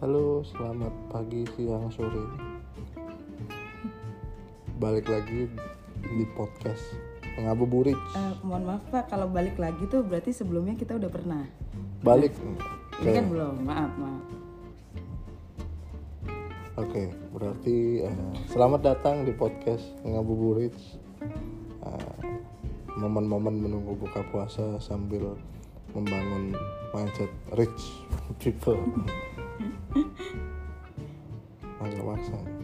Halo, selamat pagi, siang, sore. Balik lagi di podcast Ngabuburit. Eh, mohon maaf Pak, kalau balik lagi tuh berarti sebelumnya kita udah pernah. Balik. Ini kan belum, maaf, maaf. Oke, berarti eh, selamat datang di podcast Ngabuburit. Eh, Momen-momen menunggu buka puasa sambil membangun mindset rich people. Agak maksa.